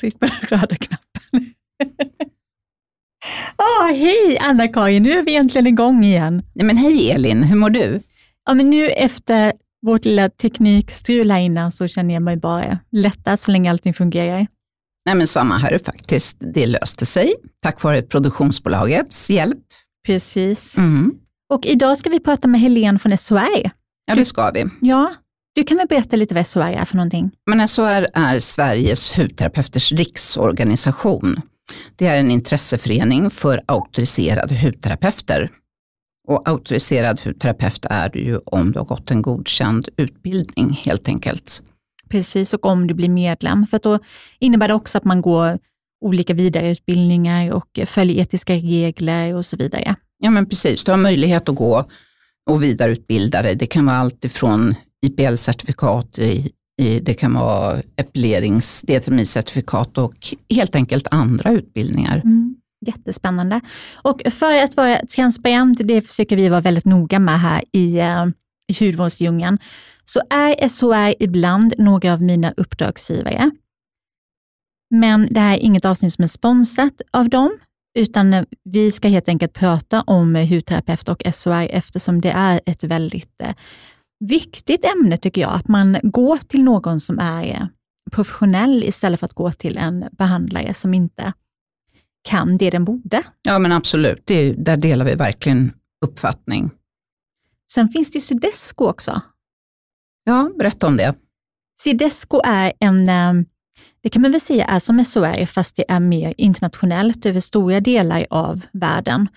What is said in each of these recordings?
Tryck på den röda knappen. oh, hej Anna-Karin, nu är vi äntligen igång igen. Nej, men hej Elin, hur mår du? Ja, men nu efter vårt lilla teknikstrul här innan så känner jag mig bara lättare så länge allting fungerar. Nej, men samma här faktiskt. Det löste sig tack vare produktionsbolagets hjälp. Precis. Mm. Och idag ska vi prata med Helene från SOR. Ja, det ska vi. Ja, du kan väl berätta lite vad SOR är för någonting? Men SOR är Sveriges hudterapeuters riksorganisation. Det är en intresseförening för auktoriserade hudterapeuter. Och auktoriserad hudterapeut är du ju om du har gått en godkänd utbildning helt enkelt. Precis, och om du blir medlem. För då innebär det också att man går olika vidareutbildningar och följer etiska regler och så vidare. Ja men precis, du har möjlighet att gå och vidareutbilda dig. Det kan vara allt ifrån IPL-certifikat, i, i, det kan vara epilerings certifikat och helt enkelt andra utbildningar. Mm. Jättespännande. Och för att vara transparent, det försöker vi vara väldigt noga med här i, eh, hudvårdsdjungeln, så är SHR ibland några av mina uppdragsgivare. Men det här är inget avsnitt som är sponsrat av dem, utan eh, vi ska helt enkelt prata om hudterapeut och SHR eftersom det är ett väldigt eh, viktigt ämne tycker jag, att man går till någon som är professionell istället för att gå till en behandlare som inte kan det den borde. Ja men absolut, det, där delar vi verkligen uppfattning. Sen finns det ju Cedesco också. Ja, berätta om det. Cedesco är en eh, det kan man väl säga är som SOR, fast det är mer internationellt över stora delar av världen.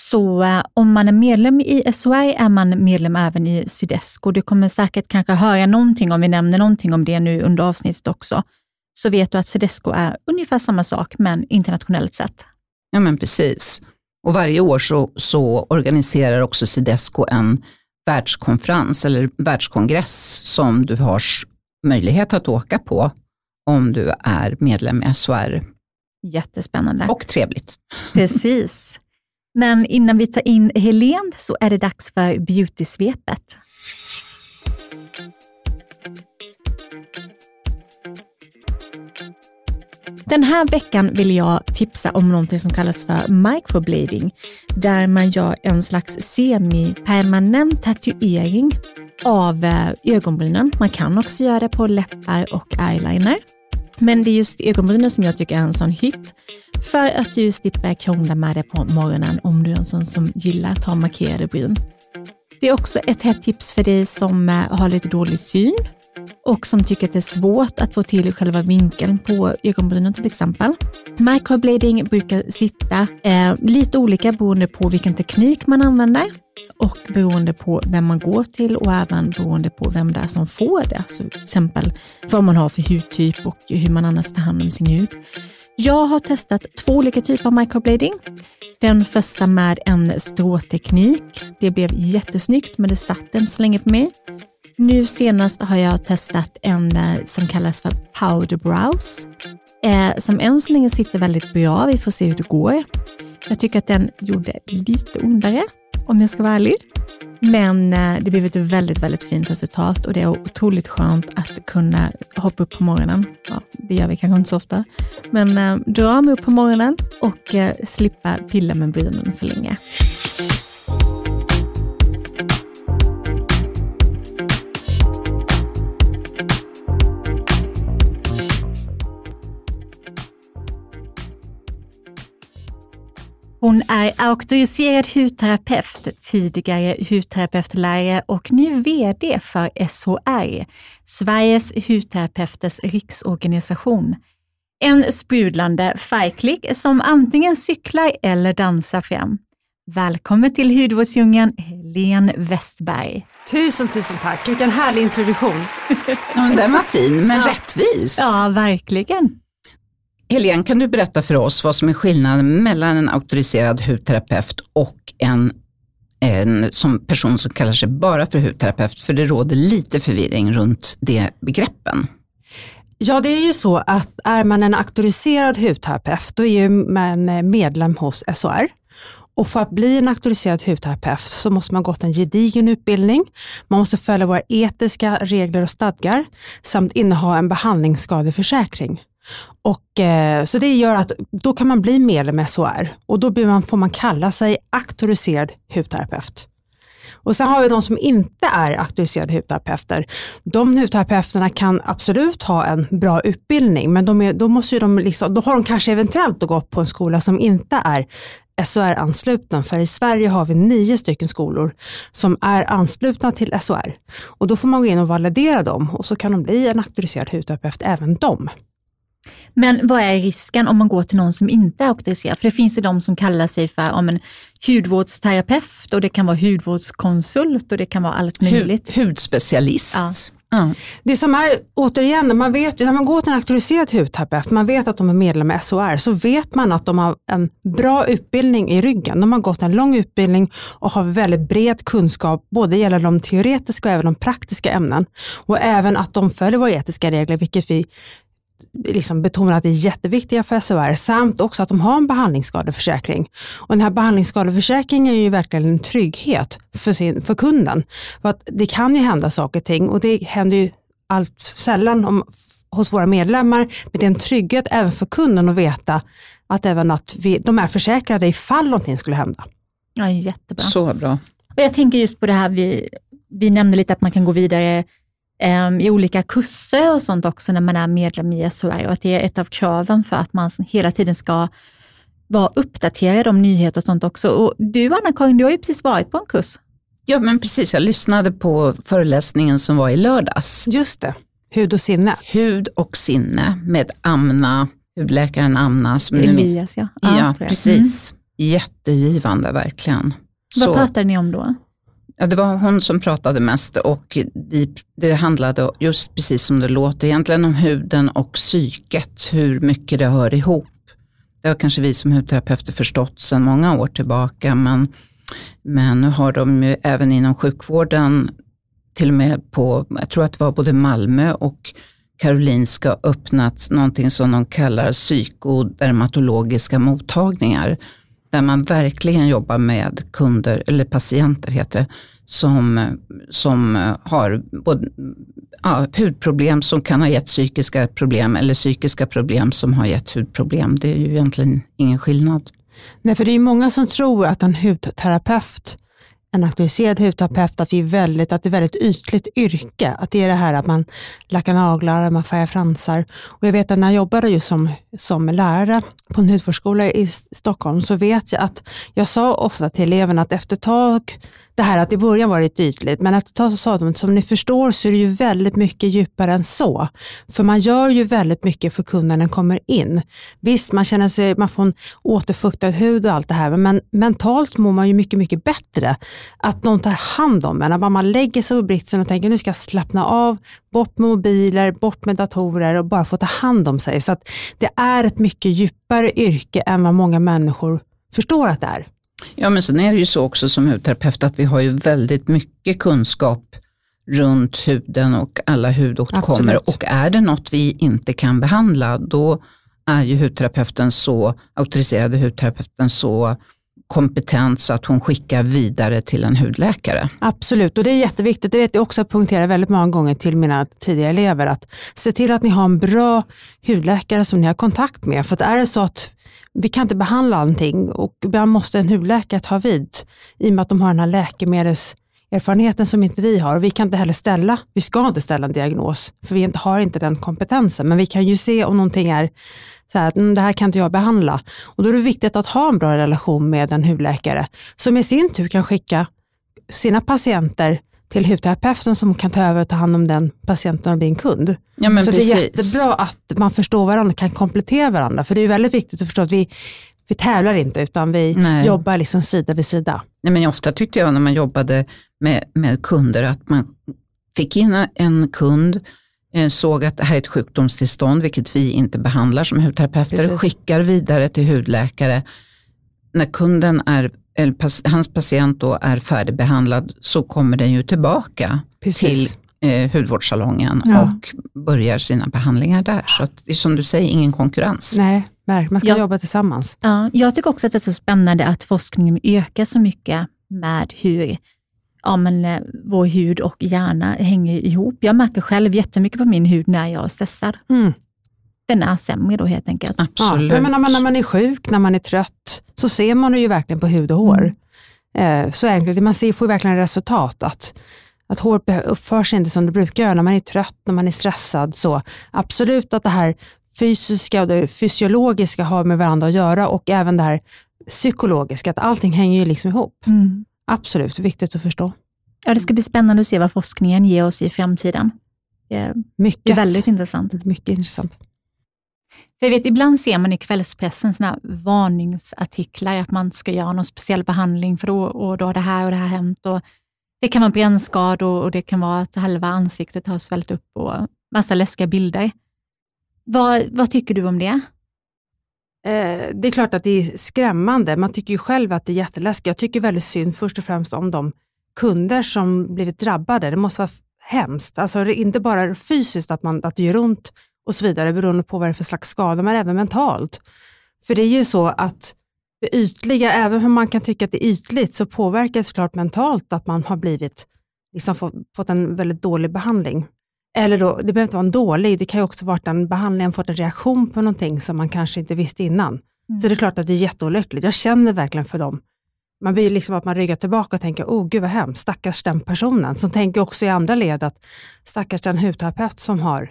Så eh, om man är medlem i SOR är man medlem även i Sidesco. Du kommer säkert kanske höra någonting om vi nämner någonting om det nu under avsnittet också. Så vet du att Sidesco är ungefär samma sak, men internationellt sett. Ja, men precis. Och varje år så, så organiserar också Sidesco en världskonferens eller världskongress som du har möjlighet att åka på om du är medlem i SOR. Jättespännande. Och trevligt. Precis. Men innan vi tar in Helen så är det dags för beautysvepet. Den här veckan vill jag tipsa om någonting som kallas för microblading, där man gör en slags semi-permanent tatuering av eh, ögonbrynen. Man kan också göra det på läppar och eyeliner. Men det är just ögonbrynen som jag tycker är en sån hit. För att du slipper krångla med det på morgonen om du är en sån som gillar att ha markerade bryn. Det är också ett hett tips för dig som eh, har lite dålig syn och som tycker att det är svårt att få till själva vinkeln på ögonbrynen till exempel. Microblading brukar sitta eh, lite olika beroende på vilken teknik man använder och beroende på vem man går till och även beroende på vem det är som får det. Alltså till exempel vad man har för hudtyp och hur man annars tar hand om sin hud. Jag har testat två olika typer av microblading. Den första med en stråteknik. Det blev jättesnyggt men det satt inte så länge på mig. Nu senast har jag testat en eh, som kallas för powder brows. Eh, som än så länge sitter väldigt bra. Vi får se hur det går. Jag tycker att den gjorde lite ondare om jag ska vara ärlig. Men eh, det blev ett väldigt, väldigt fint resultat och det är otroligt skönt att kunna hoppa upp på morgonen. Ja, det gör vi kanske inte så ofta, men eh, dra mig upp på morgonen och eh, slippa pilla med brynen för länge. Hon är auktoriserad hudterapeut, tidigare hudterapeutlärare och nu VD för SHR, Sveriges hudterapeuters riksorganisation. En sprudlande färgklick som antingen cyklar eller dansar fram. Välkommen till hudvårdsdjungeln, Helene Westberg. Tusen, tusen tack. Vilken härlig introduktion. Den var fin, men ja. rättvis. Ja, verkligen. Helene, kan du berätta för oss vad som är skillnaden mellan en auktoriserad hudterapeut och en, en som person som kallar sig bara för hudterapeut? För det råder lite förvirring runt de begreppen. Ja, det är ju så att är man en auktoriserad hudterapeut, då är man eh, medlem hos SOR. Och för att bli en auktoriserad hudterapeut så måste man gått en gedigen utbildning. Man måste följa våra etiska regler och stadgar samt inneha en behandlingsskadeförsäkring. Och, eh, så det gör att då kan man bli medlem i SHR och då blir man, får man kalla sig auktoriserad hudterapeut. Och sen har vi de som inte är auktoriserade hudterapeuter. De hudterapeuterna kan absolut ha en bra utbildning, men de är, då, måste de liksom, då har de kanske eventuellt gått på en skola som inte är SHR-ansluten, för i Sverige har vi nio stycken skolor som är anslutna till SHR. Och då får man gå in och validera dem och så kan de bli en auktoriserad hudterapeut, även de. Men vad är risken om man går till någon som inte är auktoriserad? För det finns ju de som kallar sig för ja, men, hudvårdsterapeut och det kan vara hudvårdskonsult och det kan vara allt möjligt. Hud, hudspecialist. Ja. Ja. Det som är, återigen, man vet, när man går till en auktoriserad hudterapeut, man vet att de är medlemmar i SHR, så vet man att de har en bra utbildning i ryggen. De har gått en lång utbildning och har väldigt bred kunskap, både gällande de teoretiska och även de praktiska ämnen. Och även att de följer våra etiska regler, vilket vi liksom betonar att det är jätteviktiga för SHR, samt också att de har en behandlingsskadeförsäkring. Och den här behandlingsskadeförsäkringen är ju verkligen en trygghet för, sin, för kunden. För att det kan ju hända saker och ting och det händer ju allt sällan om, hos våra medlemmar, men det är en trygghet även för kunden att veta att även att vi, de är försäkrade ifall någonting skulle hända. Ja, jättebra. Så bra. Och jag tänker just på det här, vi, vi nämnde lite att man kan gå vidare i olika kurser och sånt också när man är medlem i SHR och att det är ett av kraven för att man hela tiden ska vara uppdaterad om nyheter och sånt också. Och du Anna-Karin, du har ju precis varit på en kurs. Ja men precis, jag lyssnade på föreläsningen som var i lördags. Just det, hud och sinne. Hud och sinne med Amna, hudläkaren Amna. Som Elias ja. Ja, ja precis. Mm. Jättegivande verkligen. Vad Så. pratade ni om då? Ja, det var hon som pratade mest och det, handlade just precis som det låter egentligen om huden och psyket, hur mycket det hör ihop. Det har kanske vi som hudterapeuter förstått sedan många år tillbaka men, men nu har de ju även inom sjukvården till och med på, jag tror att det var både Malmö och Karolinska öppnat någonting som de kallar psykodermatologiska mottagningar där man verkligen jobbar med kunder, eller patienter heter det, som, som har både, ja, hudproblem som kan ha gett psykiska problem eller psykiska problem som har gett hudproblem. Det är ju egentligen ingen skillnad. Nej, för det är många som tror att en hudterapeut en auktoriserad hudterapeut, att, vi är väldigt, att det är väldigt ytligt yrke. Att det är det här att man lackar naglar, man färgar fransar. Och jag vet att när jag jobbade just som, som lärare på en hudvårdsskola i Stockholm så vet jag att jag sa ofta till eleverna att efter ett tag det här att i början var det ytligt, men efter ett tag så sa de att som ni förstår så är det ju väldigt mycket djupare än så. För man gör ju väldigt mycket för kunden när den kommer in. Visst, man känner sig, man får en återfuktad hud och allt det här, men mentalt mår man ju mycket, mycket bättre. Att någon tar hand om en, att man lägger sig på britsen och tänker nu ska jag slappna av, bort med mobiler, bort med datorer och bara få ta hand om sig. Så att det är ett mycket djupare yrke än vad många människor förstår att det är. Ja men sen är det ju så också som hudterapeut att vi har ju väldigt mycket kunskap runt huden och alla hudåtkommor och är det något vi inte kan behandla då är ju hudterapeuten så, auktoriserade hudterapeuten så kompetent så att hon skickar vidare till en hudläkare. Absolut, och det är jätteviktigt. Det vet jag också poängtera väldigt många gånger till mina tidiga elever, att se till att ni har en bra hudläkare som ni har kontakt med. För att är det så att vi kan inte behandla allting och ibland måste en hudläkare ta vid i och med att de har den här läkemedelserfarenheten som inte vi har. Vi kan inte heller ställa, vi ska inte ställa en diagnos, för vi har inte den kompetensen. Men vi kan ju se om någonting är så här, mm, det här kan inte jag behandla. Och då är det viktigt att ha en bra relation med en hudläkare som i sin tur kan skicka sina patienter till hudterapeuten som kan ta över och ta hand om den patienten och bli en kund. Ja, så precis. det är jättebra att man förstår varandra, kan komplettera varandra. För det är väldigt viktigt att förstå att vi, vi tävlar inte utan vi Nej. jobbar liksom sida vid sida. Nej, men ofta tyckte jag när man jobbade med, med kunder att man fick in en kund, eh, såg att det här är ett sjukdomstillstånd, vilket vi inte behandlar som hudterapeuter, Precis. skickar vidare till hudläkare. När kunden är hans patient då är färdigbehandlad så kommer den ju tillbaka Precis. till eh, hudvårdssalongen ja. och börjar sina behandlingar där. Så att, det är som du säger, ingen konkurrens. Nej, man ska ja. jobba tillsammans. Ja, jag tycker också att det är så spännande att forskningen ökar så mycket med hur ja, men, eh, vår hud och hjärna hänger ihop. Jag märker själv jättemycket på min hud när jag stressar. Mm. Den är sämre då helt enkelt. Absolut. Ja, men när, man, när man är sjuk, när man är trött, så ser man det ju verkligen på hud och hår. Eh, så enkelt, man ser, får verkligen resultat. Att, att hår uppför sig inte som det brukar göra när man är trött, när man är stressad. Så absolut att det här fysiska och det fysiologiska har med varandra att göra och även det här psykologiska, att allting hänger ju liksom ihop. Mm. Absolut, viktigt att förstå. Ja, det ska bli spännande att se vad forskningen ger oss i framtiden. Eh, Mycket, Det är väldigt intressant. mycket intressant. För jag vet, ibland ser man i kvällspressen såna här varningsartiklar, att man ska göra någon speciell behandling för då, och då har det här och det här hänt. Och det kan vara brännskador och det kan vara att halva ansiktet har svällt upp och massa läskiga bilder. Vad, vad tycker du om det? Eh, det är klart att det är skrämmande. Man tycker ju själv att det är jätteläskigt. Jag tycker väldigt synd först och främst om de kunder som blivit drabbade. Det måste vara hemskt. Alltså det är inte bara fysiskt att, man, att det gör ont och så vidare beroende på vad det är för slags skada, men även mentalt. För det är ju så att det ytliga, även om man kan tycka att det är ytligt, så påverkar det såklart mentalt att man har blivit, liksom fått, fått en väldigt dålig behandling. Eller då, det behöver inte vara en dålig, det kan ju också vara att den behandlingen fått en reaktion på någonting som man kanske inte visste innan. Så det är klart att det är jätteolyckligt. Jag känner verkligen för dem. Man blir liksom att man ryggar tillbaka och tänker, oh gud vad hemskt, stackars den personen. Som tänker också i andra led att stackars den hudterapeut som har,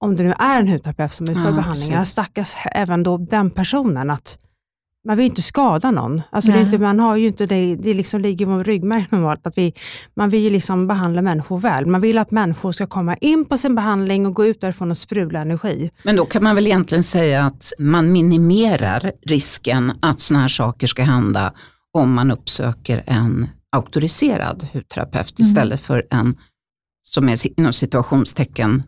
om det nu är en hudterapeut som utför Ja, behandlingar, stackars även då den personen. att man vill inte skada någon. Alltså det är inte, man har ju inte det, det liksom ligger i vår ryggmärg normalt. Att vi, man vill ju liksom behandla människor väl. Man vill att människor ska komma in på sin behandling och gå ut därifrån och sprudla energi. Men då kan man väl egentligen säga att man minimerar risken att sådana här saker ska hända om man uppsöker en auktoriserad hudterapeut istället för en som är inom situationstecken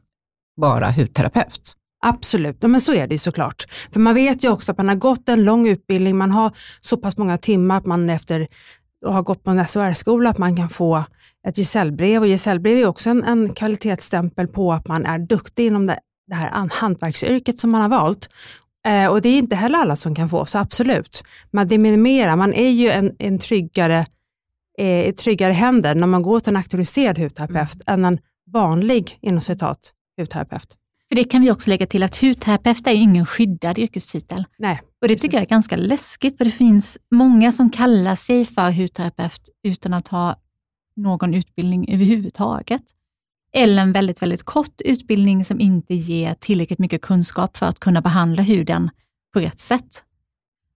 bara hudterapeut. Absolut, ja, men så är det ju såklart. För man vet ju också att man har gått en lång utbildning, man har så pass många timmar att man efter att ha gått på en SOR-skola att man kan få ett gesällbrev och gesällbrev är också en, en kvalitetsstämpel på att man är duktig inom det, det här an- hantverksyrket som man har valt. Eh, och det är inte heller alla som kan få, så absolut. Men det minimerar, man är ju en, en tryggare, eh, tryggare händer när man går till en auktoriserad hudterapeut än en vanlig, inom citat, hudterapeut. För det kan vi också lägga till att hudterapeut är ingen skyddad yrkestitel. Nej, Och det tycker jag är ganska läskigt, för det finns många som kallar sig för hudterapeut utan att ha någon utbildning överhuvudtaget. Eller en väldigt, väldigt kort utbildning som inte ger tillräckligt mycket kunskap för att kunna behandla huden på rätt sätt.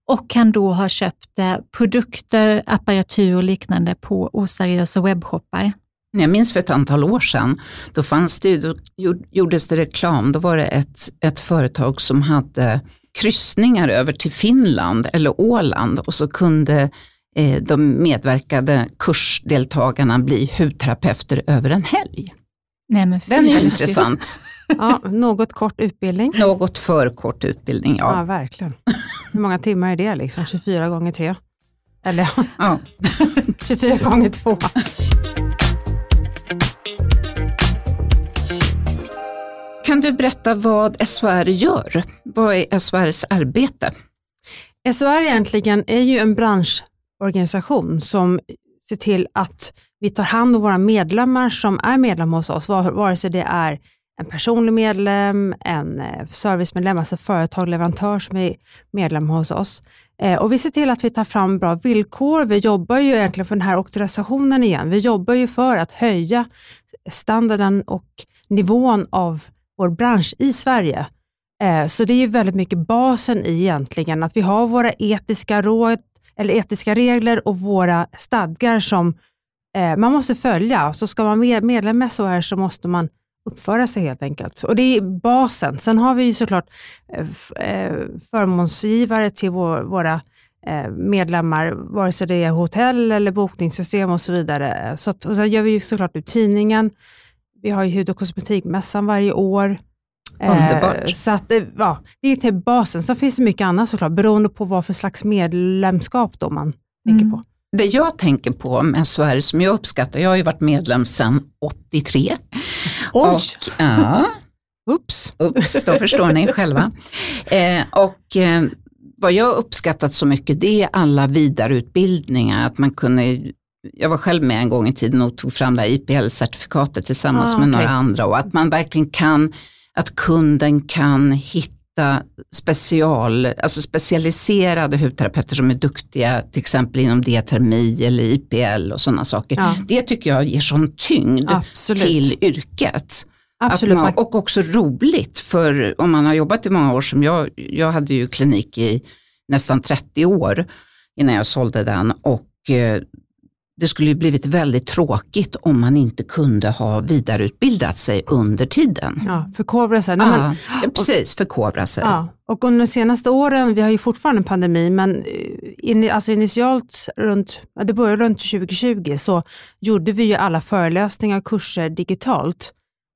Och kan då ha köpt eh, produkter, apparatur och liknande på oseriösa webbshoppar. Jag minns för ett antal år sedan, då, fanns det, då gjord- gjordes det reklam, då var det ett, ett företag som hade kryssningar över till Finland eller Åland och så kunde eh, de medverkade kursdeltagarna bli hudterapeuter över en helg. Nej, Den är ju intressant. Ja, något kort utbildning. Något för kort utbildning, Ja, ja. verkligen. Hur många timmar är det? Liksom? 24 gånger 3? Eller ja. 24 gånger 2? Kan du berätta vad SHR gör? Vad är SHRs arbete? SHR egentligen är ju en branschorganisation som ser till att vi tar hand om våra medlemmar som är medlemmar hos oss, vare sig det är en personlig medlem, en eh, servicemedlem, alltså företag, leverantör som är medlem hos oss. Eh, och vi ser till att vi tar fram bra villkor. Vi jobbar ju egentligen för den här auktorisationen igen. Vi jobbar ju för att höja standarden och nivån av vår bransch i Sverige. Eh, så det är ju väldigt mycket basen i egentligen att vi har våra etiska råd eller etiska regler och våra stadgar som eh, man måste följa. Så ska man vara medlem i SHR så måste man uppföra sig helt enkelt. Och det är basen. Sen har vi ju såklart eh, förmånsgivare till våra medlemmar, vare sig det är hotell eller bokningssystem och så vidare. Så att, och sen gör vi ju såklart ut tidningen. Vi har ju hud och kosmetikmässan varje år. Eh, Underbart. Så att, eh, ja, det är till basen. Sen finns det mycket annat såklart, beroende på vad för slags medlemskap då man tänker Mm. på. Det jag tänker på med SHR som jag uppskattar, jag har ju varit medlem sedan 83. Och, ja, Oops. Ups, då förstår ni själva. Eh, och eh, vad jag uppskattat så mycket det är alla vidareutbildningar. Att man kunde, jag var själv med en gång i tiden och tog fram det här IPL-certifikatet tillsammans Ah, med några andra och att man verkligen kan att kunden kan hitta special, alltså specialiserade hudterapeuter som är duktiga till exempel inom D-termi eller IPL och sådana saker. Ja. Det tycker jag ger sån tyngd Absolut. till yrket. Absolut. Man, och också roligt för om man har jobbat i många år som jag, jag hade ju klinik i nästan 30 år innan jag sålde den och eh, det skulle ju blivit väldigt tråkigt om man inte kunde ha vidareutbildat sig under tiden. Ja, förkovra sig. Nej, men- Ja, ja, precis, förkovra sig. Ja, och under de senaste åren, vi har ju fortfarande en pandemi, men eh, in, alltså initialt runt, ja, det började runt 2020 så gjorde vi ju alla föreläsningar och kurser digitalt.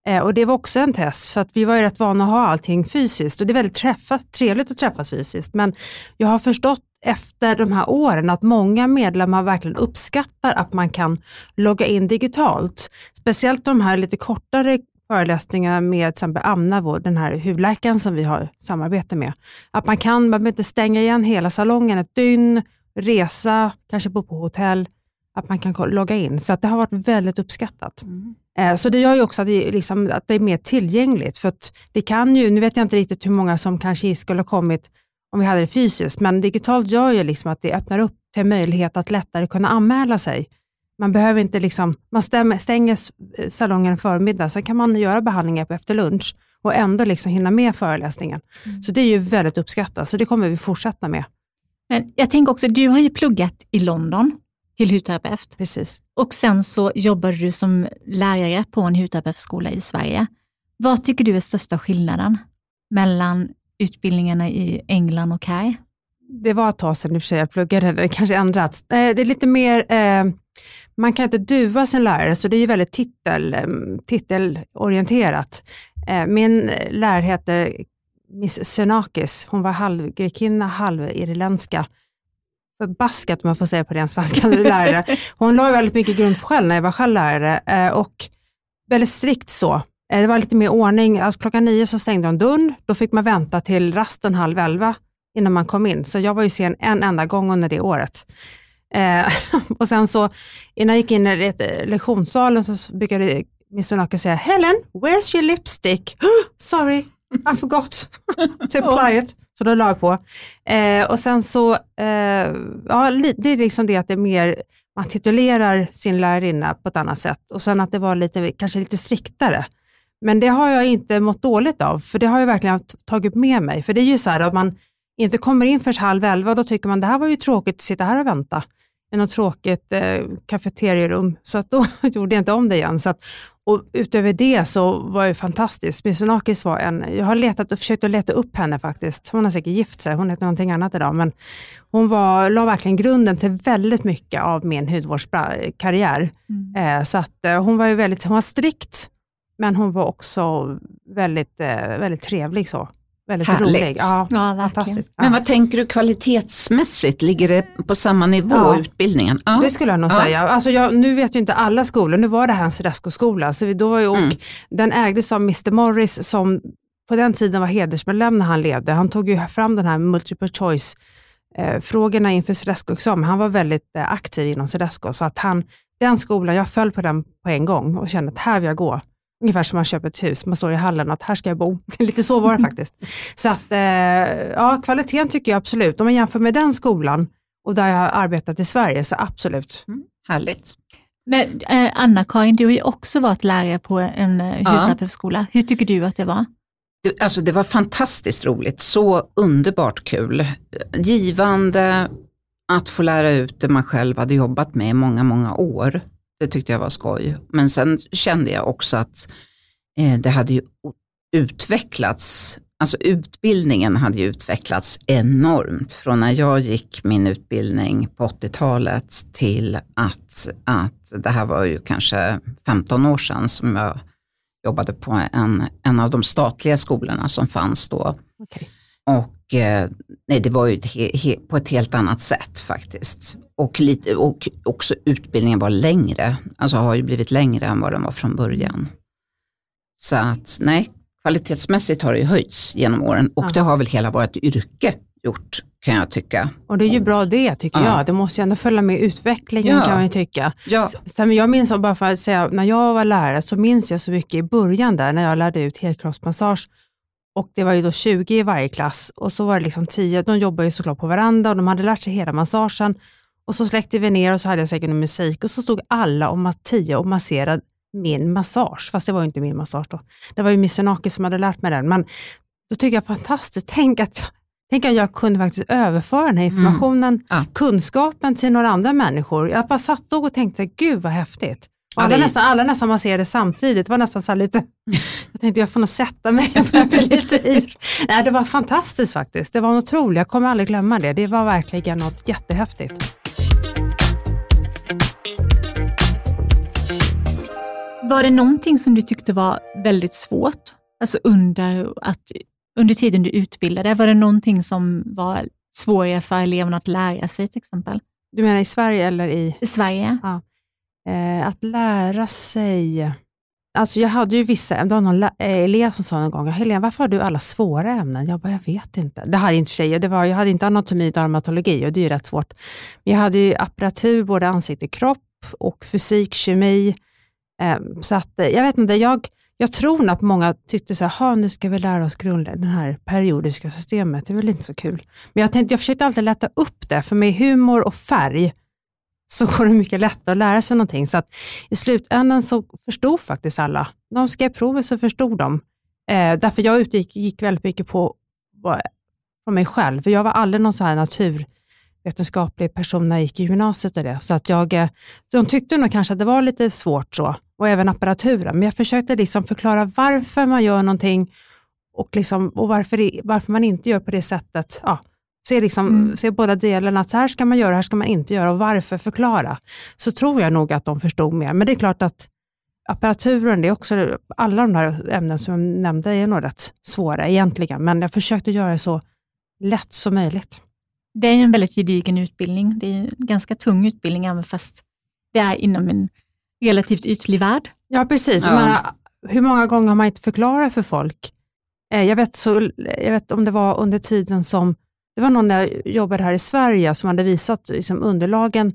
Eh, och det var också en test för att vi var ju rätt vana att ha allting fysiskt och det är väldigt träffa, trevligt att träffas fysiskt. Men jag har förstått efter de här åren att många medlemmar verkligen uppskattar att man kan logga in digitalt. Speciellt de här lite kortare föreläsningarna med till exempel Amna, vår- den här hudläkaren som vi har samarbete med. Att man kan, man behöver inte stänga igen hela salongen ett dygn, resa, kanske bo på hotell, att man kan logga in. Så att det har varit väldigt uppskattat. Eh, Så det gör ju också att det, är liksom, att det är mer tillgängligt. För det kan ju, nu vet jag inte riktigt hur många som kanske skulle ha kommit om vi hade det fysiskt, men digitalt gör ju liksom att det öppnar upp till möjlighet att lättare kunna anmäla sig. Man behöver inte liksom, man stäm- stänger s- salongen en förmiddag, sen kan man göra behandlingar på efter lunch och ändå liksom hinna med föreläsningen. Så det är ju väldigt uppskattat, så det kommer vi fortsätta med. Men jag tänker också, du har ju pluggat i London till hudterapeut Precis. och sen så jobbade du som lärare på en hudterapeutskola i Sverige. Vad tycker du är största skillnaden mellan utbildningarna i England och här? Det var ett tag sedan i och för sig jag pluggade, det kanske ändrats. Eh, Det är lite mer, eh, man kan inte duva sin lärare, så det är ju väldigt titel, eh, titelorienterat. Min lärare hette Miss Senakis, hon var halvgrekinna, halvirländska. Förbaskat man får säga på ren svenska, lärare. Hon la väldigt mycket grund själv när jag var själv lärare eh, och väldigt strikt så. Eh, Det var lite mer ordning, alltså klockan nio så stängde hon dörren, då fick man vänta till rasten halv elva innan man kom in. Så jag var ju sen en enda gång under det året. Eh, och sen så innan jag gick in i lektionssalen så brukade Miss Naka säga Helen, where's your lipstick? Sorry, I forgot to apply it. Så då la jag på. Eh, och sen så, eh, ja det är liksom det att det är mer, man titulerar sin lärarinna på ett annat sätt och sen att det var lite, kanske lite striktare. Men det har jag inte mått dåligt av, för det har jag verkligen tagit med mig. För det är ju så här att man inte kommer in först halv elva, då tycker man det här var ju tråkigt att sitta här och vänta i något tråkigt eh, kafeterierum. Så att då gjorde jag inte om det igen. Så att, och utöver det så var det fantastiskt. Missunakis var en, jag har letat och försökt att leta upp henne faktiskt. Hon har säkert gift sig, hon heter någonting annat idag. Men hon var, la verkligen grunden till väldigt mycket av min hudvårdskarriär. Eh, så att eh, hon var ju väldigt, hon var strikt, men hon var också väldigt, eh, väldigt trevlig så. Väldigt Härligt. rolig. Ja, Ja, fantastiskt. Men Ja. vad tänker du kvalitetsmässigt? Ligger det på samma nivå, Ja. utbildningen? Ja. Det skulle jag nog Ja. säga. Alltså jag, nu vet ju inte alla skolor, nu var det här en Cedesco-skola, så vi, då var ju, och Mm. den ägdes av Mr Morris som på den tiden var hedersmedlem när han levde. Han tog ju fram den här multiple choice eh, frågorna inför Cedesco-examen. Han var väldigt eh, aktiv inom Cedesco, så att han, den skolan, jag föll på den på en gång och kände att här vill jag gå. Ungefär som man köper ett hus, man står i hallen att här ska jag bo. Lite så var det faktiskt. Så att, eh, ja, kvaliteten tycker jag absolut. Om man jämför med den skolan och där jag har arbetat i Sverige, så absolut. Härligt. Men eh, Anna-Karin, du har ju också varit lärare på en eh, hudterapeutskola. Hur tycker du att det var? Det, alltså det var fantastiskt roligt, så underbart kul. Givande att få lära ut det man själv hade jobbat med i många, många år. Det tyckte jag var skoj. Men sen kände jag också att eh, det hade ju utvecklats, alltså utbildningen hade ju utvecklats enormt från när jag gick min utbildning på 80-talet till att, att det här var ju kanske 15 år sedan som jag jobbade på en, en av de statliga skolorna som fanns då. Okej. Och nej, det var ju på ett helt annat sätt faktiskt. Och, lite, och också utbildningen var längre, alltså har ju blivit längre än vad den var från början. Så att nej, kvalitetsmässigt har det ju höjts genom åren och Ja. det har väl hela vårt yrke gjort kan jag tycka. Och det är ju bra det tycker Ja. jag. Det måste ju ändå följa med utvecklingen Ja. kan man ju tycka. Ja, Sen, jag minns, bara för att säga, när jag var lärare så minns jag så mycket i början där när jag lärde ut helkroppsmassage. Och det var ju då 20 i varje klass och så var det liksom 10, de jobbade ju såklart på varandra och de hade lärt sig hela massagen. Och så släckte vi ner och så hade jag säkert musik och så stod alla om 10 och masserade min massage, fast det var ju inte min massage då. Det var ju Missenaki som hade lärt mig den. Men då tycker jag fantastiskt, tänk att, tänk att jag kunde faktiskt överföra den här informationen, Ja. kunskapen till några andra människor. Jag bara satt och tänkte, gud vad häftigt. Och Ja, alla, det är- nästan, alla nästan masserade samtidigt. Det var nästan så här lite, jag tänkte jag får nog sätta mig, jag börjar bli lite yr. Nej, Det var fantastiskt faktiskt. Det var otroligt, jag kommer aldrig glömma det. Det var verkligen något jättehäftigt. Var det någonting som du tyckte var väldigt svårt? Alltså under, att, under tiden du utbildade, var det någonting som var svårare för eleverna att lära sig till exempel? Du menar i Sverige eller i? I Sverige? Eh, att lära sig. Alltså jag hade ju vissa, det var någon eh, elev som sa någon gång, Helena varför har du alla svåra ämnen? Jag bara, jag vet inte. Det hade inte för sig, det var, jag hade inte anatomi och dermatologi och det är ju rätt svårt. Men jag hade ju apparatur, både ansikte, kropp och fysik, kemi. Eh, så att eh, jag vet inte, jag, jag tror nog att många tyckte så här, nu ska vi lära oss grundläggande, det här periodiska systemet, det är väl inte så kul. Men jag, tänkte, jag försökte alltid lätta upp det, för med humor och färg så går det mycket lättare att lära sig någonting. Så att i slutändan så förstod faktiskt alla. När de skrev provet så förstod de. Eh, därför jag utgick gick väldigt mycket på på, mig själv. För jag var aldrig någon så här naturvetenskaplig person när jag gick i gymnasiet. Och det. Så att jag, eh, de tyckte nog kanske att det var lite svårt så. Och även apparaturen. Men jag försökte liksom förklara varför man gör någonting och, liksom, och varför, varför man inte gör på det sättet. Ja, se, liksom, Mm. se båda delarna, att så här ska man göra, här ska man inte göra och varför förklara. Så tror jag nog att de förstod mer. Men det är klart att apparaturen, det är också, alla de här ämnen som jag nämnde är nog rätt svåra egentligen, men jag försökte göra det så lätt som möjligt. Det är ju en väldigt gedigen utbildning. Det är en ganska tung utbildning, även fast det är inom en relativt ytlig värld. Ja, precis. Ja. Menar, hur många gånger har man inte förklarat för folk? Eh, Jag vet, så, jag vet om det var under tiden som, det var någon när jag jobbade här i Sverige som hade visat liksom underlagen,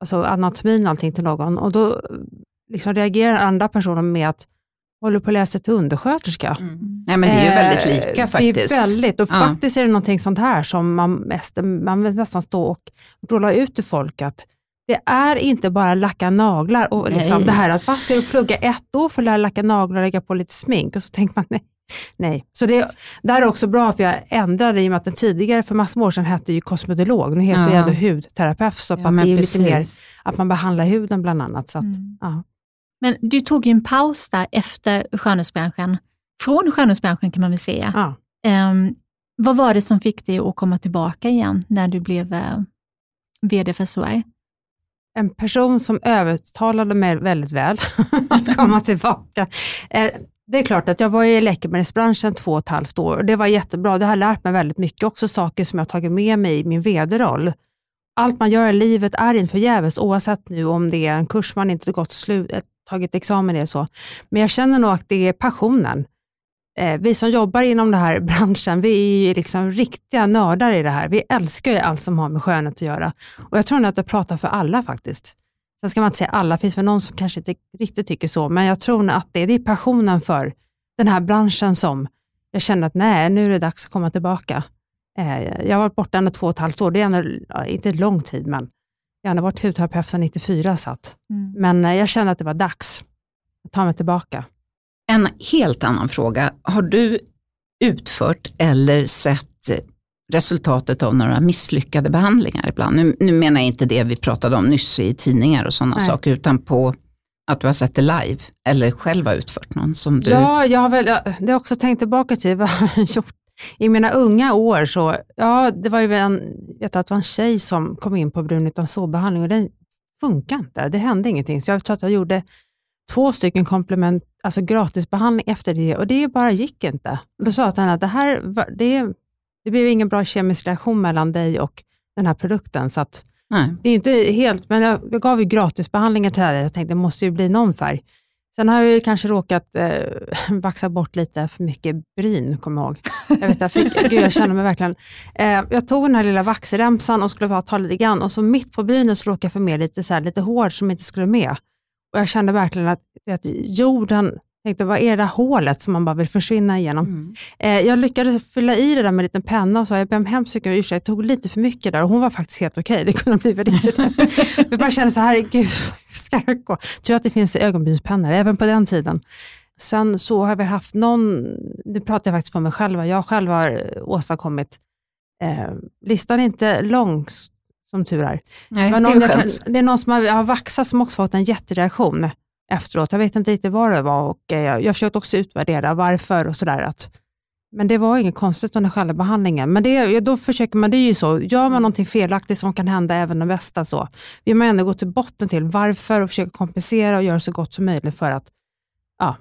alltså anatomin och allting till någon och då liksom reagerar andra personer med att håller på att läsa till undersköterska. Nej, men det är ju väldigt Eh, lika faktiskt. Det är väldigt, och Ja. faktiskt är det någonting sånt här som man, mest, man vill nästan stå och rulla ut till folk att det är inte bara lacka naglar och liksom Nej. det här att bara ska du plugga ett år för att lära lacka naglar och lägga på lite smink och så tänker man nej. Nej. Så det där är också bra för jag ändrade i och med att den tidigare för massor med år sedan hette ju kosmetolog, nu heter Ja. det ändå hudterapeut så att Ja, man lite mer, att man behandlar huden bland annat. Så att, Mm. ja. Men du tog ju en paus där efter skönhetsbranschen. Från skönhetsbranschen kan man väl säga. Ja. Ehm, vad var det som fick dig att komma tillbaka igen när du blev eh, VD för SOR? en person som övertalade mig väldigt väl att komma tillbaka. Det är klart att jag var i läkemedelsbranschen två och ett halvt år och det var jättebra. Det har lärt mig väldigt mycket, också saker som jag har tagit med mig i min vd-roll. Allt man gör i livet är inte förgäves oavsett nu om det är en kurs man inte gått slut, eh, tagit examen i så. Men jag känner nog att det är passionen. Eh, vi som jobbar inom den här branschen, vi är ju liksom riktiga nördar i det här. Vi älskar ju allt som har med skönhet att göra. Och jag tror nog att jag pratar för alla faktiskt. Sen ska man inte säga alla, finns väl någon som kanske inte riktigt tycker så, men jag tror att det, det är passionen för den här branschen som jag känner att nej, nu är det dags att komma tillbaka. Eh, jag har varit borta ändå två och ett halvt år, det är ändå, inte lång tid, men jag har ändå varit hudterapeut sedan 94, så att, men eh, jag känner att det var dags att ta mig tillbaka. En helt annan fråga. Har du utfört eller sett resultatet av några misslyckade behandlingar ibland? Nu, nu menar jag inte det vi pratade om nyss i tidningar och sådana Nej. saker, utan på att du har sett det live eller själv har utfört någon som du... Ja, jag har väl, jag, det har också tänkt tillbaka till vad jag har gjort. I mina unga år så, ja det var ju en, vet att det var en tjej som kom in på brun utan sårbehandling och den funkar inte. Det hände ingenting. Så jag tror att jag gjorde två stycken komplement, alltså gratisbehandling efter det och det bara gick inte. Då sa jag till henne att det här, det, det blev ingen bra kemisk reaktion mellan dig och den här produkten. Så att Nej. det är inte helt, men jag, jag gav ju gratisbehandlingar till henne. Jag tänkte det måste ju bli någon färg. Sen har jag ju kanske råkat eh, vaxa bort lite för mycket bryn, kommer jag ihåg. Jag, vet, jag, fick, gud, jag känner mig verkligen... Eh, jag tog den här lilla vaxremsan och skulle bara ta lite grann och så mitt på brynet så råkade jag få med lite, så här, lite hår som inte skulle med. Och Jag kände verkligen att, att jorden tänkte, vad är det hålet som man bara vill försvinna igenom? Mm. Eh, jag lyckades fylla i det där med en liten penna och sa, jag ber om hemskt mycket ursäkt, jag tog lite för mycket där och hon var faktiskt helt okej. Okay. Det kunde bli väldigt Vi bara kände så här, gud, ska jag gå? Tur att det finns ögonbrynspennor, även på den tiden. Sen så har vi haft någon, nu pratar jag faktiskt för mig själv, jag själv har åstadkommit, eh, listan är inte lång som tur är. Nej, det, är kan, det är någon som har, har vaxat som också fått en jättereaktion efteråt. Jag vet inte riktigt vad det var och eh, jag, jag försökte också utvärdera varför och sådär. Men det var inget konstigt under själva behandlingen. Men det, då försöker man, det är ju så, gör man någonting felaktigt som kan hända även den bästa så, vill man ändå gå till botten till varför och försöka kompensera och göra så gott som möjligt för att, ja,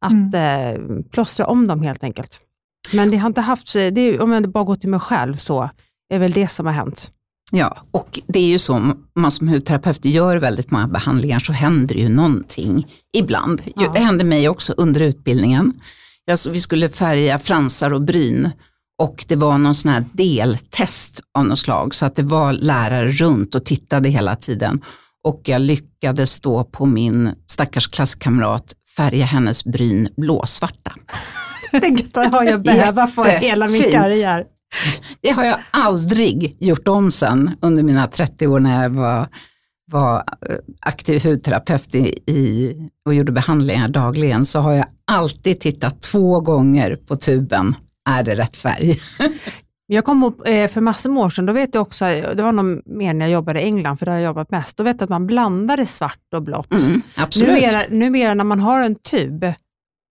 att mm. eh, plåstra om dem helt enkelt. Men det har inte haft, det, om jag bara går till mig själv så är väl det som har hänt. Ja, och det är ju så, man som hudterapeut gör väldigt många behandlingar så händer ju någonting ibland. Ja. Det hände mig också under utbildningen. Alltså, vi skulle färga fransar och bryn och det var någon sån här deltest av något slag så att det var lärare runt och tittade hela tiden. Och jag lyckades då på min stackars klasskamrat färga hennes bryn blåsvarta. Det har jag bävat för hela min karriär. Det har jag aldrig gjort om sen under mina 30 år när jag var, var eh, aktiv hudterapeut i, och gjorde behandlingar dagligen. Så har jag alltid tittat två gånger på tuben. Är det rätt färg? Jag kom upp eh, för massor med år sedan, då vet jag också, det var nog mer när jag jobbade i England, för där har jag jobbat mest, då vet jag att man blandade svart och blått. Mm, absolut. Numera, numera när man har en tub,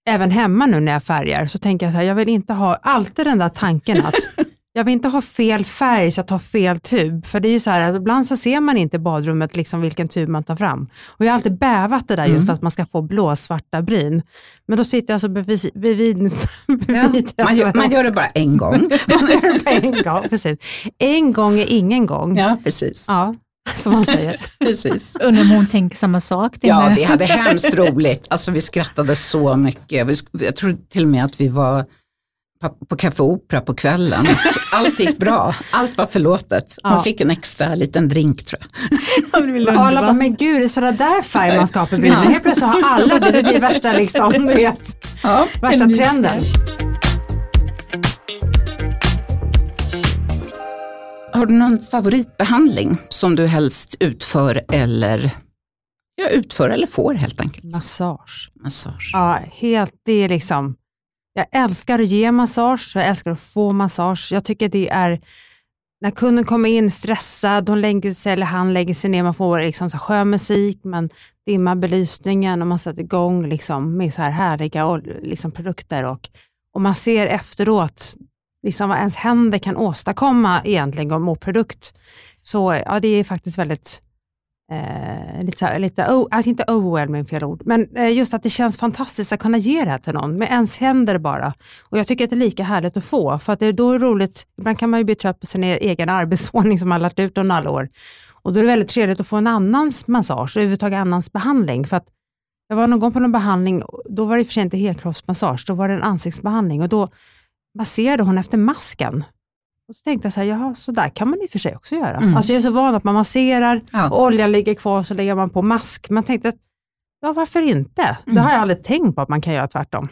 även hemma nu när jag färgar, så tänker jag så här, jag vill inte ha alltid den där tanken att jag vill inte ha fel färg så jag tar fel tub. För det är ju så här, ibland så ser man inte i badrummet liksom vilken tub man tar fram. Och jag har alltid bävat det där just mm. att man ska få blåsvarta bryn. Men då sitter jag alltså bredvid... bredvid ja, man, gör, man gör det bara en gång. man gör det bara en gång, precis. En gång är ingen gång. Ja, precis. Ja, som man säger. precis. Undrar om hon tänker samma sak. Ja, vi hade hemskt roligt. Alltså vi skrattade så mycket. Jag tror till och med att vi var på Café Opera på kvällen. Allt gick bra, allt var förlåtet. Man ja. fick en extra liten drink tror jag. Alla bara, men gud, det är sådana där färger man ska ha på bilden. Ja. Helt plötsligt har alla det, det blir värsta, liksom, vet, ja, värsta trenden. Har du någon favoritbehandling som du helst utför eller ja, utför eller får helt enkelt? Massage. Massage. Ja, helt, det är liksom jag älskar att ge massage, jag älskar att få massage. Jag tycker det är när kunden kommer in stressad, hon lägger sig, eller han lägger sig ner, man får liksom så skön musik, man dimmar belysningen och man sätter igång liksom med så här härliga liksom produkter. Och, och man ser efteråt liksom vad ens händer kan åstadkomma egentligen mot produkt. Så ja, det är faktiskt väldigt eh, lite, så lite oh, alltså inte overwhelming fel ord, men eh, just att det känns fantastiskt att kunna ge det här till någon med ens händer bara. Och jag tycker att det är lika härligt att få, för att det är då roligt, ibland kan man ju bli trött på sin e- egen arbetsordning som man lärt ut under alla år. Och då är det väldigt trevligt att få en annans massage och överhuvudtaget annans behandling. För att jag var någon gång på någon behandling, då var det i och för sig inte helkroppsmassage, då var det en ansiktsbehandling och då masserade hon efter masken. Och så tänkte jag så här, jaha, så där kan man i och för sig också göra. Mm. Alltså jag är så van att man masserar, ja. och oljan ligger kvar, så lägger man på mask. Men tänkte att, ja varför inte? Mm. Det har jag aldrig tänkt på att man kan göra tvärtom.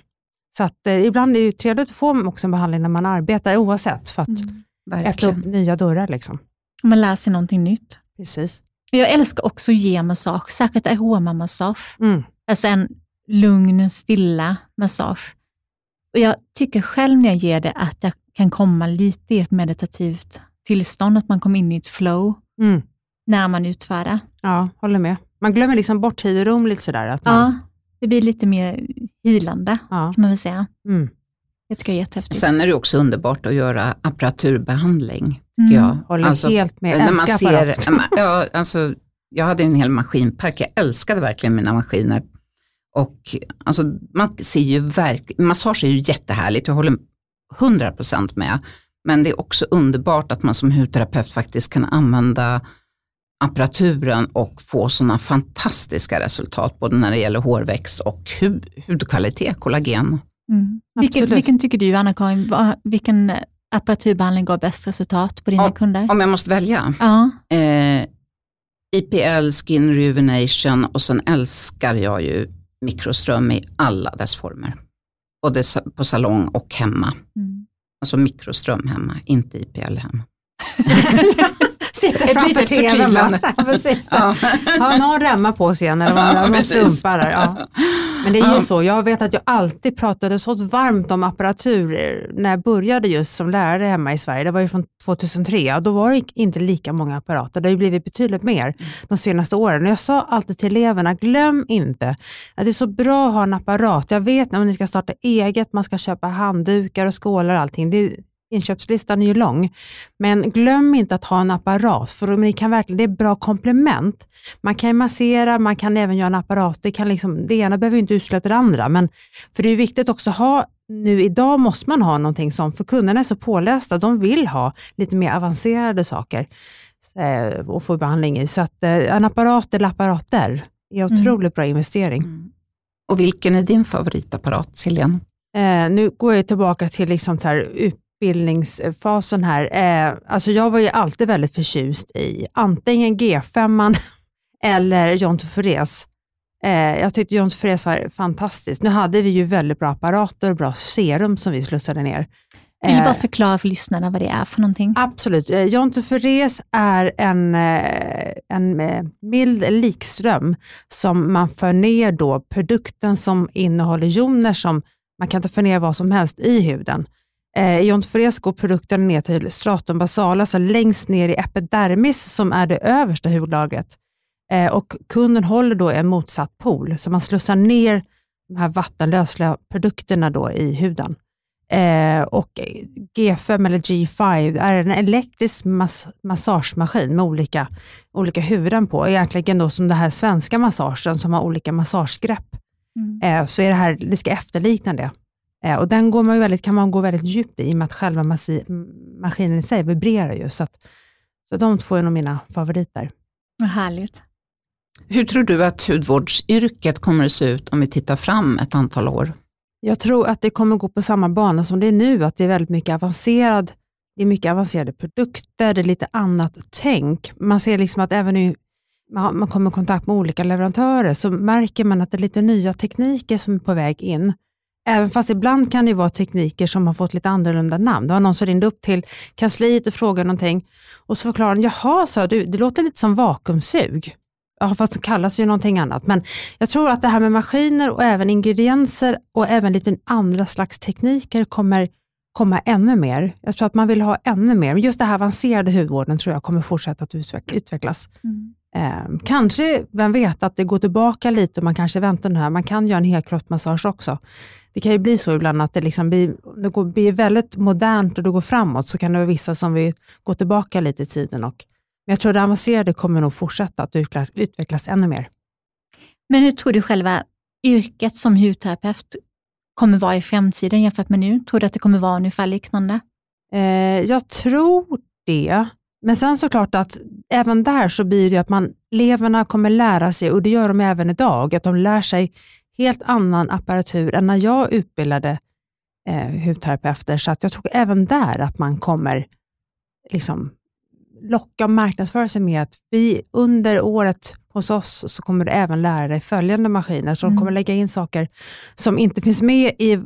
Så att eh, ibland är det trevligt att få också en behandling när man arbetar oavsett, för att mm. öppna upp nya dörrar. Liksom. Man lär sig någonting nytt. Precis. Jag älskar också att ge massage, särskilt aromamassage. Mm. Alltså en lugn, stilla massage. Och Jag tycker själv när jag ger det att jag kan komma lite i ett meditativt tillstånd, att man kommer in i ett flow mm. när man utför det. Ja, håller med. Man glömmer liksom bort tid och rum lite sådär. Att man... Ja, det blir lite mer hilande ja. kan man väl säga. Mm. Det tycker jag är jättehäftigt. Sen är det också underbart att göra apparaturbehandling. Tycker mm. jag. Håller alltså, helt med. När man ser, ja, alltså, jag hade en hel maskinpark, jag älskade verkligen mina maskiner. Och alltså, man ser ju verk, massage är ju jättehärligt, jag håller 100% med. Men det är också underbart att man som hudterapeut faktiskt kan använda apparaturen och få sådana fantastiska resultat både när det gäller hårväxt och hud, hudkvalitet, kollagen. Mm. Vilken, vilken, tycker du Anna-Karin, vilken apparaturbehandling gav bäst resultat på dina om, kunder? Om jag måste välja? Ja. Eh, IPL, Skin Rejuvenation och sen älskar jag ju mikroström i alla dess former. Både på salong och hemma. Mm. Alltså mikroström hemma, inte IPL hemma. Sitter Ett framför tvn. Ja, ja. någon remma på scenen eller ja, någon strumpar där. Ja. Men det är ju ja. så, jag vet att jag alltid pratade så varmt om apparatur när jag började just som lärare hemma i Sverige. Det var ju från 2003 då var det inte lika många apparater. Det har ju blivit betydligt mer de senaste åren. Och jag sa alltid till eleverna, glöm inte att det är så bra att ha en apparat. Jag vet när ni ska starta eget, man ska köpa handdukar och skålar och allting. Det, inköpslistan är ju lång. Men glöm inte att ha en apparat, för ni kan verkligen, det är ett bra komplement. Man kan massera, man kan även göra en apparat. Det, kan liksom, det ena behöver inte utesluta det andra. Men, för det är viktigt också att ha, nu idag måste man ha någonting som, för kunderna är så pålästa, de vill ha lite mer avancerade saker eh, och få behandling i. Så att, eh, en apparat eller apparater är mm. otroligt mm. bra investering. Mm. Och vilken är din favoritapparat, Siljan? Eh, nu går jag tillbaka till liksom så här, utbildningsfasen här, eh, alltså jag var ju alltid väldigt förtjust i antingen G5 eller John Tufres. Eh, jag tyckte John Tufres var fantastiskt. Nu hade vi ju väldigt bra apparater och bra serum som vi slussade ner. Vill du bara eh, förklara för lyssnarna vad det är för någonting? Absolut. Eh, John Tufres är en, eh, en mild likström som man för ner då produkten som innehåller joner som man kan inte få ner vad som helst i huden. Eh, Ion Fresco produkten ner till stratum basala, alltså längst ner i epidermis som är det översta hudlagret. Eh, och kunden håller då en motsatt pol, så man slussar ner de här vattenlösliga produkterna då i huden. Eh, och G5 eller G5 är en elektrisk mass massagemaskin med olika, olika huvuden på. Egentligen då som den här svenska massagen som har olika massagegrepp. Mm. Eh, så är det här, det ska efterlikna det. Eh, och den går man väldigt, kan man gå väldigt djupt i, i och med att själva maskinen i sig vibrerar ju. Så, att, så de två är nog mina favoriter. Vad härligt. Hur tror du att hudvårdsyrket kommer att se ut om vi tittar fram ett antal år? Jag tror att det kommer gå på samma bana som det är nu, att det är väldigt mycket avancerad det är mycket avancerade produkter, det är lite annat tänk. Man ser liksom att även nu man kommer i kontakt med olika leverantörer så märker man att det är lite nya tekniker som är på väg in. Även fast ibland kan det vara tekniker som har fått lite annorlunda namn. Det var någon som ringde upp till kansliet och frågade någonting och så förklarade han, jaha, sa du, det låter lite som vakuumsug. Ja, fast det kallas ju någonting annat. Men jag tror att det här med maskiner och även ingredienser och även lite andra slags tekniker kommer komma ännu mer. Jag tror att man vill ha ännu mer. Men just det här avancerade hudvården tror jag kommer fortsätta att utvecklas. Mm. Eh, kanske, vem vet, att det går tillbaka lite och man kanske väntar nu här. Man kan göra en helkroppsmassage också det kan ju bli så ibland att det, liksom blir, det går, blir väldigt modernt och det går framåt, så kan det vara vissa som vill gå tillbaka lite i tiden. Och, men jag tror att det avancerade kommer nog fortsätta att utvecklas, utvecklas ännu mer. Men hur tror du själva yrket som hudterapeut kommer vara i framtiden jämfört med nu? Tror du att det kommer vara ungefär liknande? Eh, jag tror det. Men sen såklart att även där så blir det att man, eleverna kommer lära sig, och det gör de även idag, att de lär sig helt annan apparatur än när jag utbildade eh, hudterapeuter. Så att jag tror även där att man kommer liksom locka och marknadsföra sig med att vi under året hos oss så kommer du även lära dig följande maskiner. Så mm. de kommer lägga in saker som inte finns med i,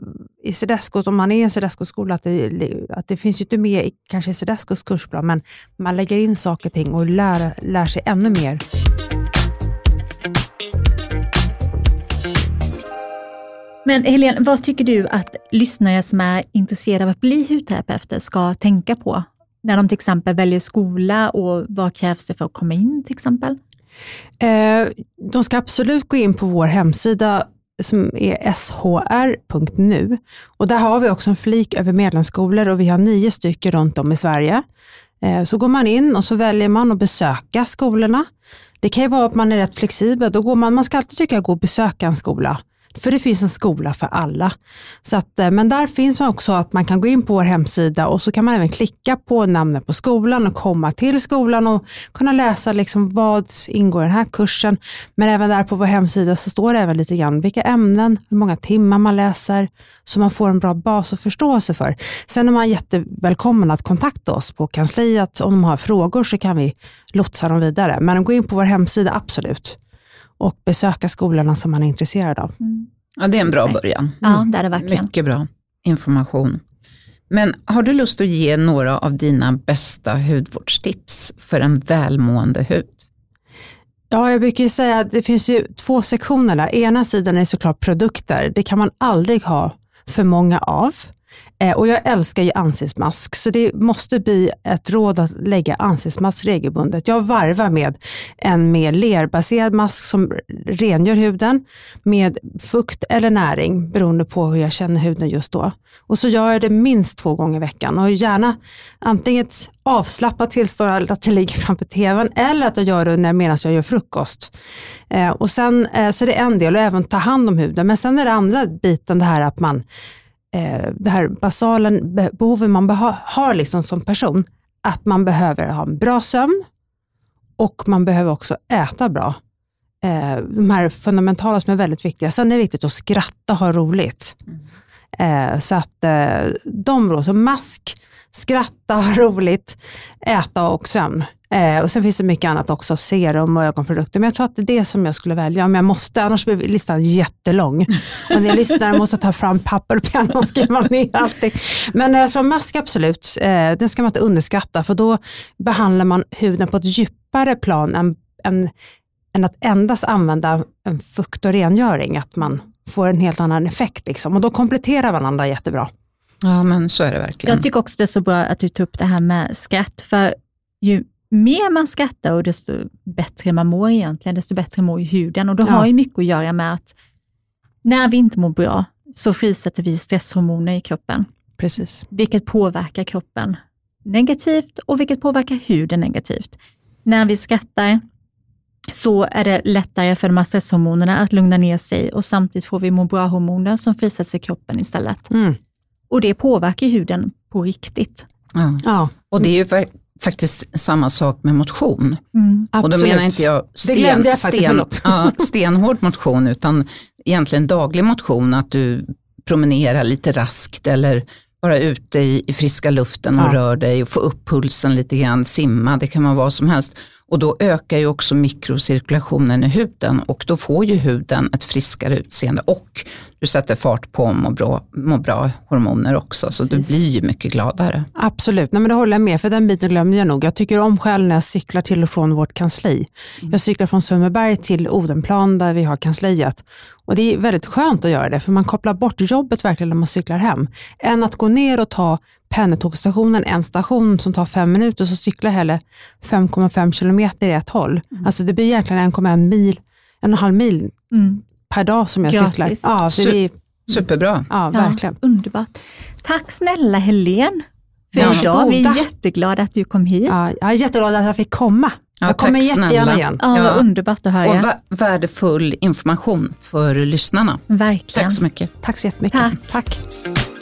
i Cedescos, om man är i en Cedesco-skola, att det, att det finns ju inte med i kanske Cedescos kursplan, men man lägger in saker och ting och lär, lär sig ännu mer. Men Helene, vad tycker du att lyssnare som är intresserade av att bli hudterapeuter ska tänka på när de till exempel väljer skola och vad krävs det för att komma in till exempel? Eh, de ska absolut gå in på vår hemsida som är shr.nu och där har vi också en flik över medlemsskolor och vi har nio stycken runt om i Sverige. Eh, så går man in och så väljer man att besöka skolorna. Det kan ju vara att man är rätt flexibel. Då går man, man ska alltid tycka att gå och besöka en skola för det finns en skola för alla. Så att, eh, men där finns också att man kan gå in på vår hemsida och så kan man även klicka på namnet på skolan och komma till skolan och kunna läsa liksom vad ingår i den här kursen. Men även där på vår hemsida så står det även lite grann vilka ämnen, hur många timmar man läser, så man får en bra bas och förståelse för. Sen är man jättevälkommen att kontakta oss på kansliet. Om de har frågor så kan vi lotsa dem vidare. Men gå in på vår hemsida, absolut. Och besöka skolorna som man är intresserad av. Mm. Ja, det är en bra början. Ja, det är det verkligen. Mycket bra information. Men har du lust att ge några av dina bästa hudvårdstips för en välmående hud? Ja, jag brukar säga att det finns ju två sektioner där. Ena sidan är såklart produkter. Det kan man aldrig ha för många av. Eh, och jag älskar ju ansiktsmask, så det måste bli ett råd att lägga ansiktsmask regelbundet. Jag varvar med en mer lerbaserad mask som rengör huden med fukt eller näring beroende på hur jag känner huden just då. Och så gör jag det minst två gånger i veckan och gärna antingen ett avslappnat tillstånd att jag ligger framför tvn eller att jag gör det medan jag gör frukost. Eh, och sen, eh, så det är en del och även ta hand om huden. Men sen är det andra biten det här att man det här basala behoven man har liksom som person. Att man behöver ha en bra sömn och man behöver också äta bra. Eh, de här fundamentala som är väldigt viktiga. Sen är det viktigt att skratta och ha roligt. Mm. Eh, så att eh, de råd, så mask, skratta, ha roligt, äta och sömn. Eh, och Sen finns det mycket annat också, serum och ögonprodukter. Men jag tror att det är det som jag skulle välja om jag måste. Annars blir listan jättelång. Och ni lyssnare måste ta fram papper och penna och skriva ner allting. Men eh, jag tror mask absolut, eh, den ska man inte underskatta. För då behandlar man huden på ett djupare plan än, än, än att endast använda en fukt och rengöring. Att man får en helt annan effekt. Liksom. Och då kompletterar varandra jättebra. Ja, men så är det verkligen. Jag tycker också det är så bra att du tog upp det här med skratt. För ju mer man skrattar och desto bättre man mår egentligen, desto bättre mår ju huden. Och det ja. har ju mycket att göra med att när vi inte mår bra så frisätter vi stresshormoner i kroppen. Precis. Vilket påverkar kroppen negativt och vilket påverkar huden negativt. När vi skrattar så är det lättare för de här stresshormonerna att lugna ner sig och samtidigt får vi må bra-hormoner som frisätts i kroppen istället. Mm. Och det påverkar huden på riktigt. Ja. ja. Och det är ju faktiskt samma sak med motion. Mm, och då menar inte jag, sten, jag sten, ja, stenhård motion, utan egentligen daglig motion, att du promenerar lite raskt eller bara ute i, i friska luften och ja. rör dig och få upp pulsen lite grann, simma, det kan vara vad som helst. Och då ökar ju också mikrocirkulationen i huden och då får ju huden ett friskare utseende och du sätter fart på må bra, må bra hormoner också så Precis. du blir ju mycket gladare. Absolut, Nej, men det håller jag med för den biten glömde jag nog. Jag tycker om själv när jag cyklar till och från vårt kansli. Mm. Jag cyklar från Sundbyberg till Odenplan där vi har kansliet och det är väldigt skönt att göra det för man kopplar bort jobbet verkligen när man cyklar hem. Än att gå ner och ta pendeltågsstationen, en station som tar fem minuter, så cyklar jag hellre 5,5 kilometer i ett håll. Mm. Alltså det blir egentligen 1,1 mil, en och en halv mil mm. Per dag som jag Gratis. cyklar. Ja, så det är, Superbra. Ja, verkligen. Ja, underbart. Tack snälla Helene för ja, idag. Vi är jätteglada att du kom hit. Ja, jag är jätteglad att jag fick komma. Ja, jag kommer jättegärna igen. Ja, ja. underbart att höra. Och värdefull information för lyssnarna. Verkligen. Tack så mycket. Tack så jättemycket. Tack. Tack.